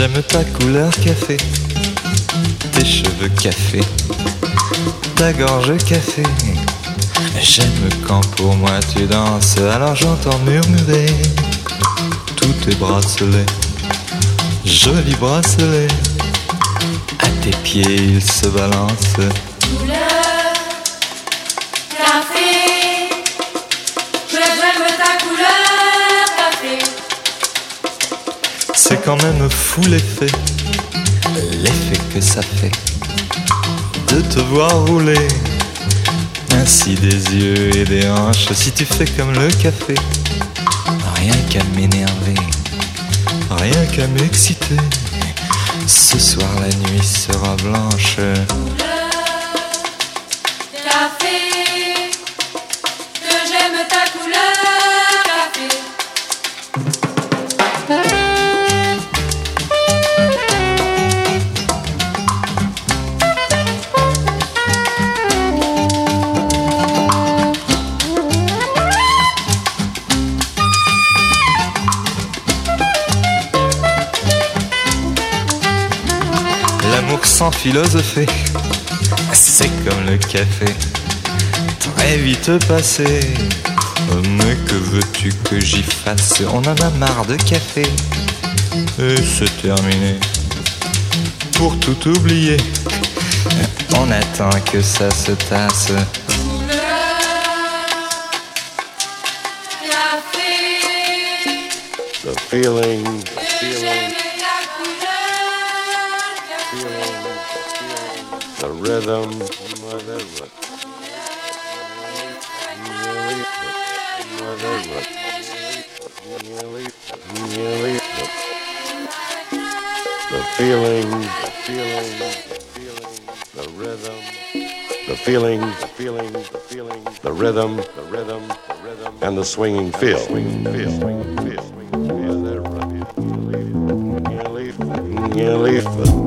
J'aime ta couleur café, tes cheveux café, ta gorge café. J'aime quand pour moi tu danses, alors j'entends murmurer tous tes bracelets, jolis bracelets. À tes pieds ils se balancent. Quand même fou l'effet, l'effet que ça fait de te voir rouler. Ainsi des yeux et des hanches, si tu fais comme le café, rien qu'à m'énerver, rien qu'à m'exciter. Ce soir la nuit sera blanche. Philosopher, c'est comme le café, très vite passé. Mais que veux-tu que j'y fasse? On en a marre de café. Et c'est terminé. Pour tout oublier, on attend que ça se tasse. The feeling, the rhythm, the feeling, the feeling, the feeling, the rhythm, the feeling, the feeling, the feeling, the rhythm, the rhythm, the rhythm, and the swinging feel. Swinging feel. Swinging feel. Swinging feel.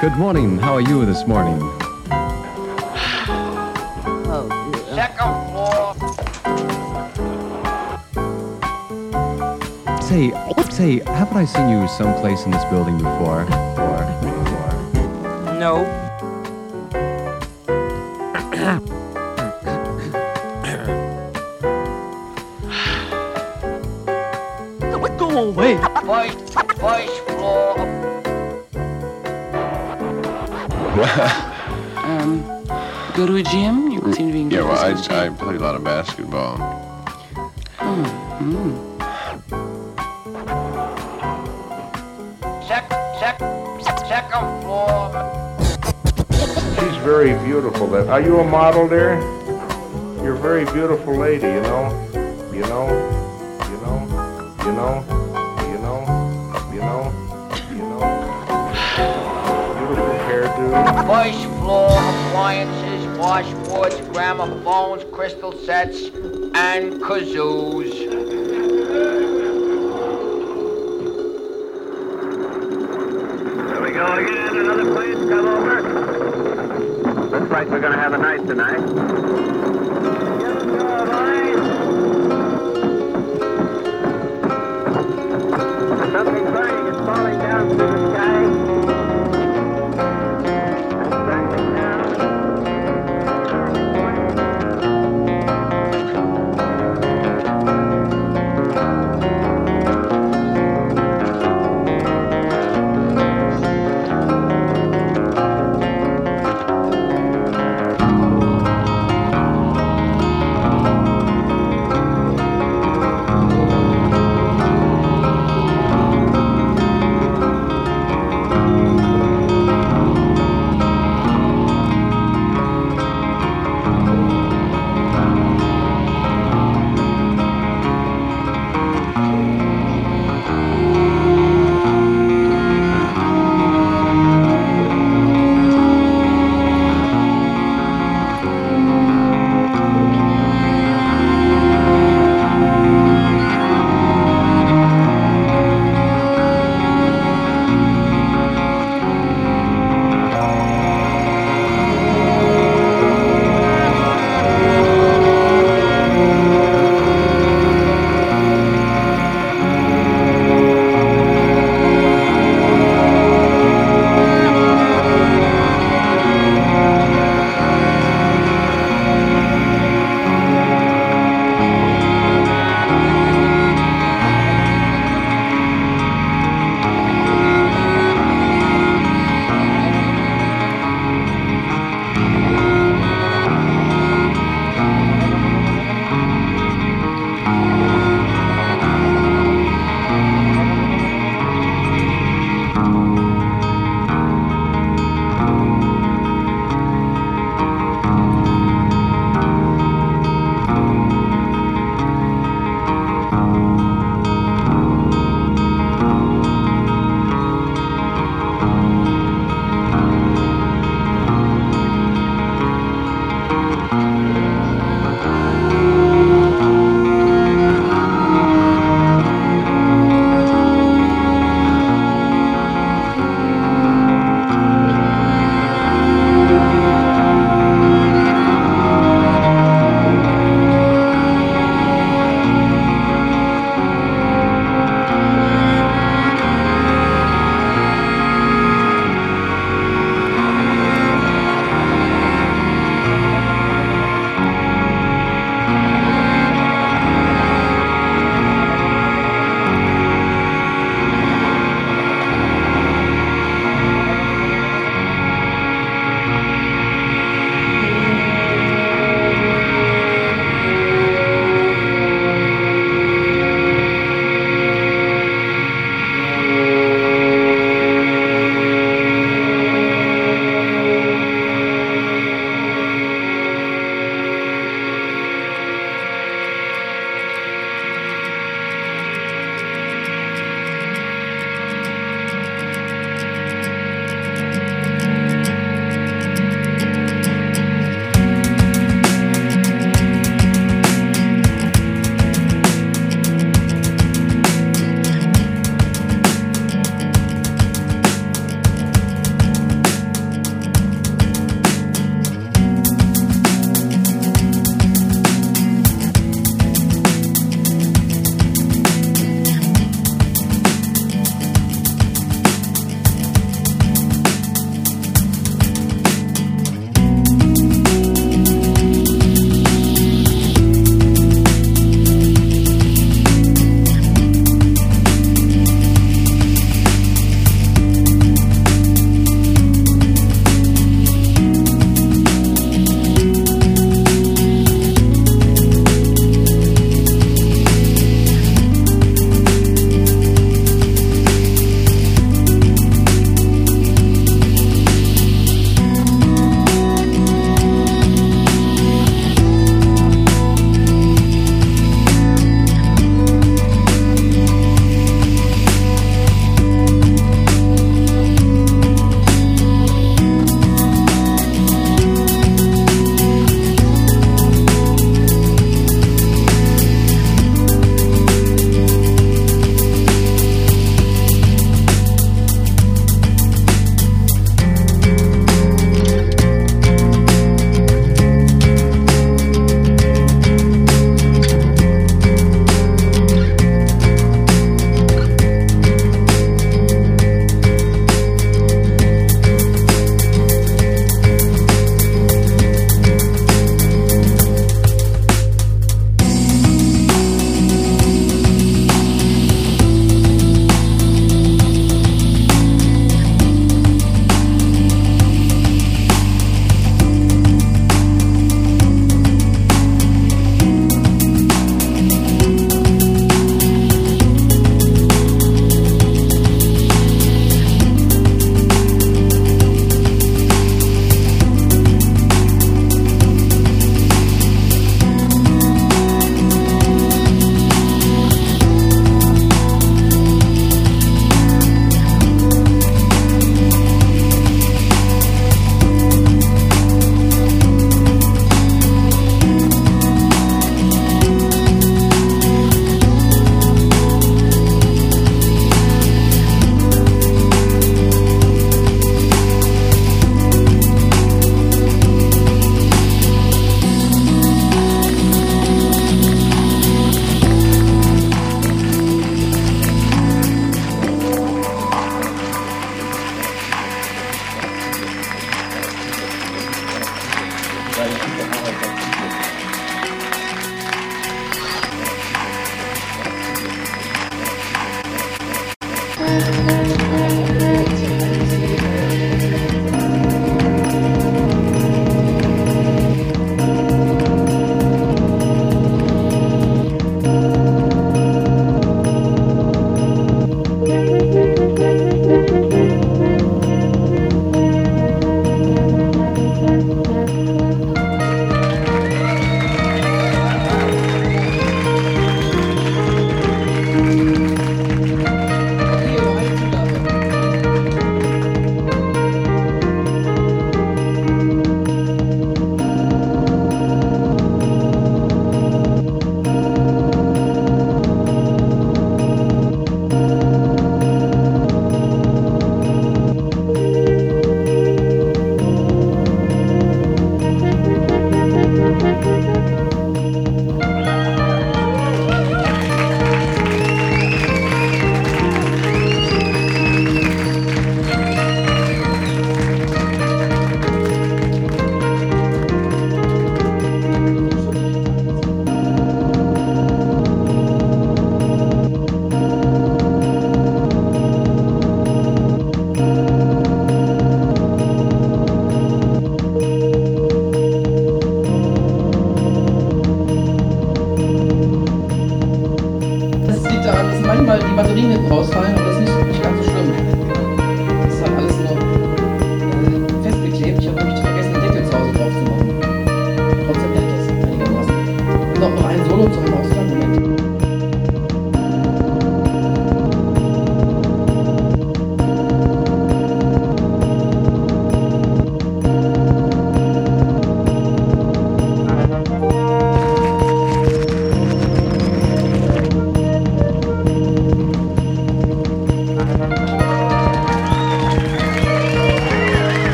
Good morning. How are you this morning? Second floor, Say, say, haven't I seen you someplace in this building before? Or, or, no. Go away. first floor. Um, go to a gym? You seem to be in Yeah, good well, physical I, I shape. play a lot of basketball. Sec, sec, second floor. She's very beautiful. That are you a model there? You're a very beautiful lady. You know. You know. First floor appliances, washboards, gramophones, crystal sets, and kazoos.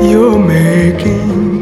You're making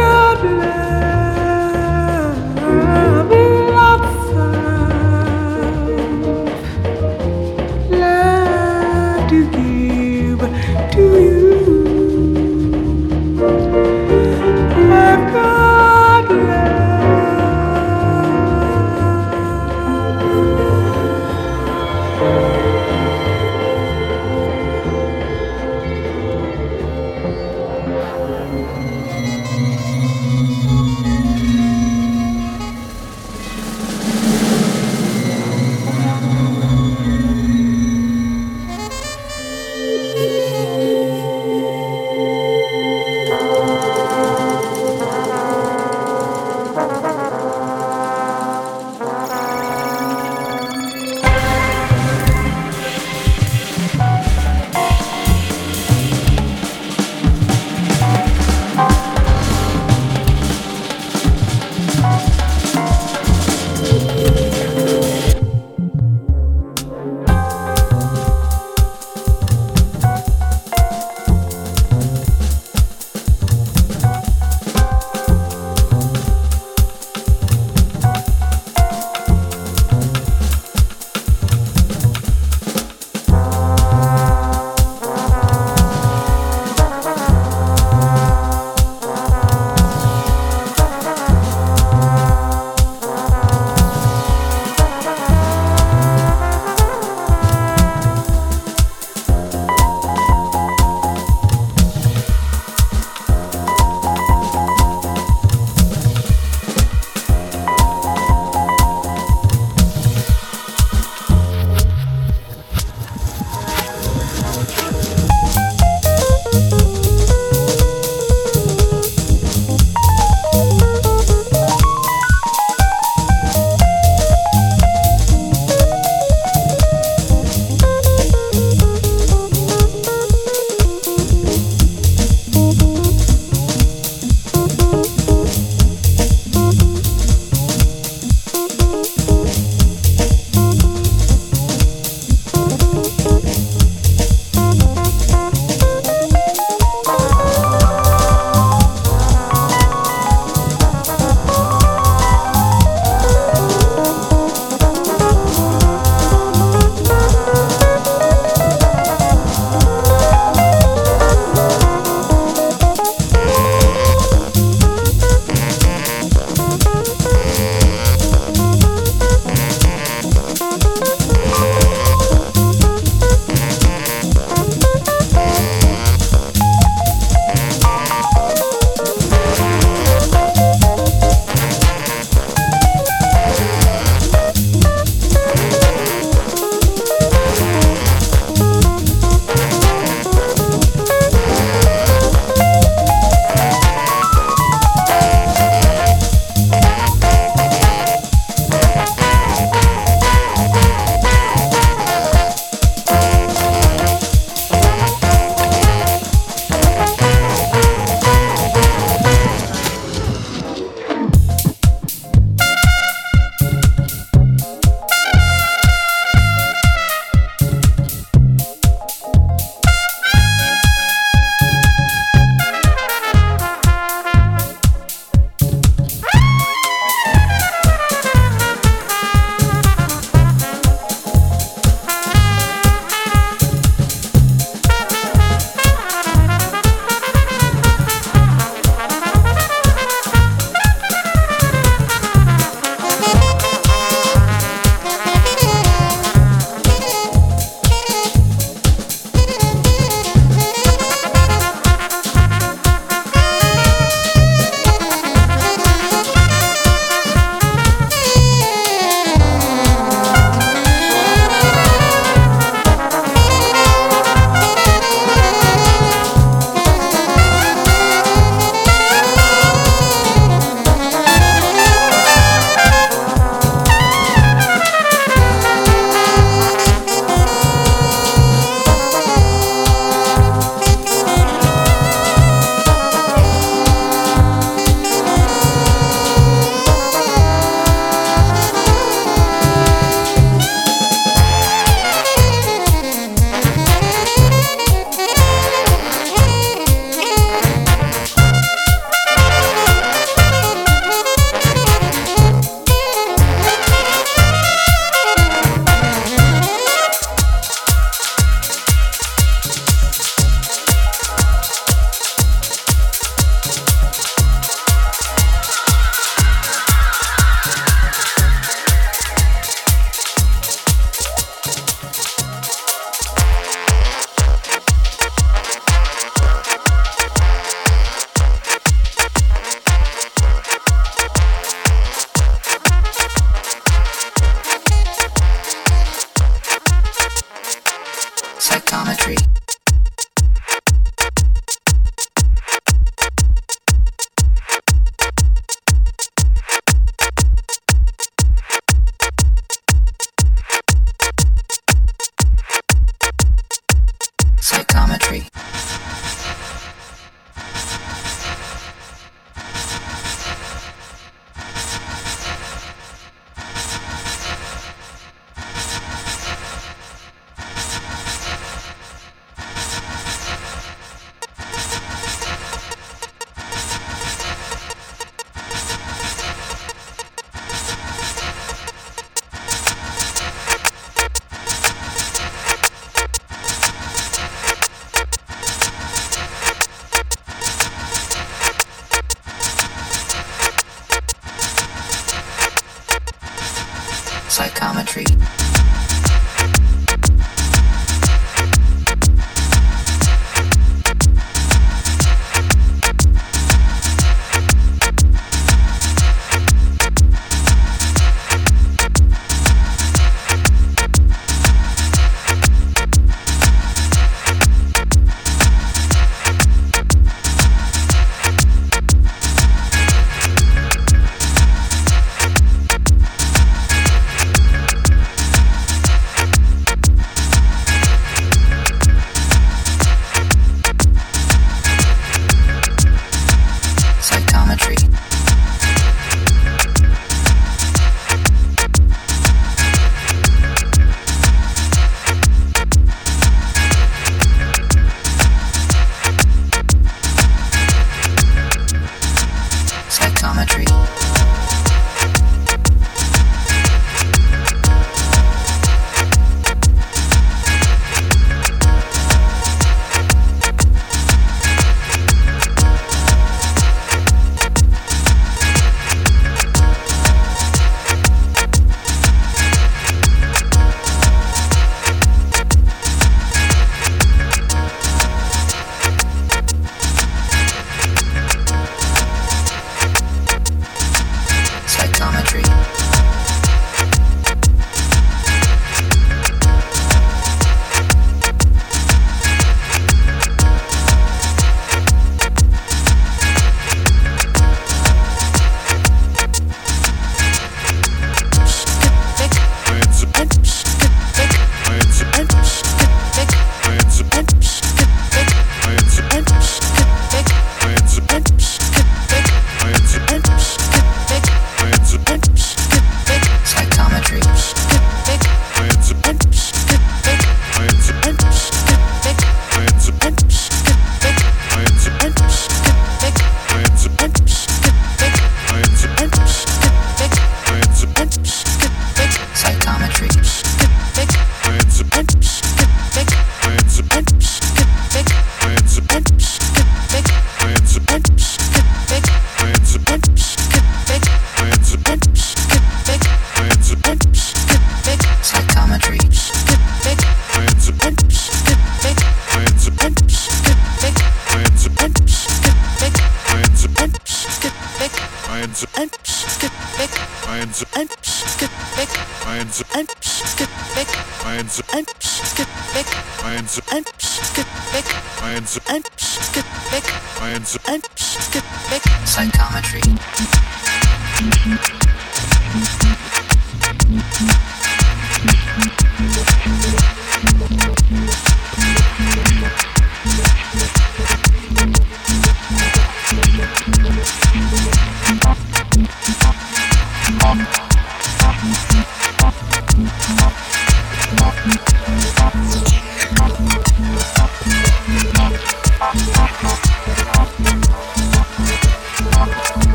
God.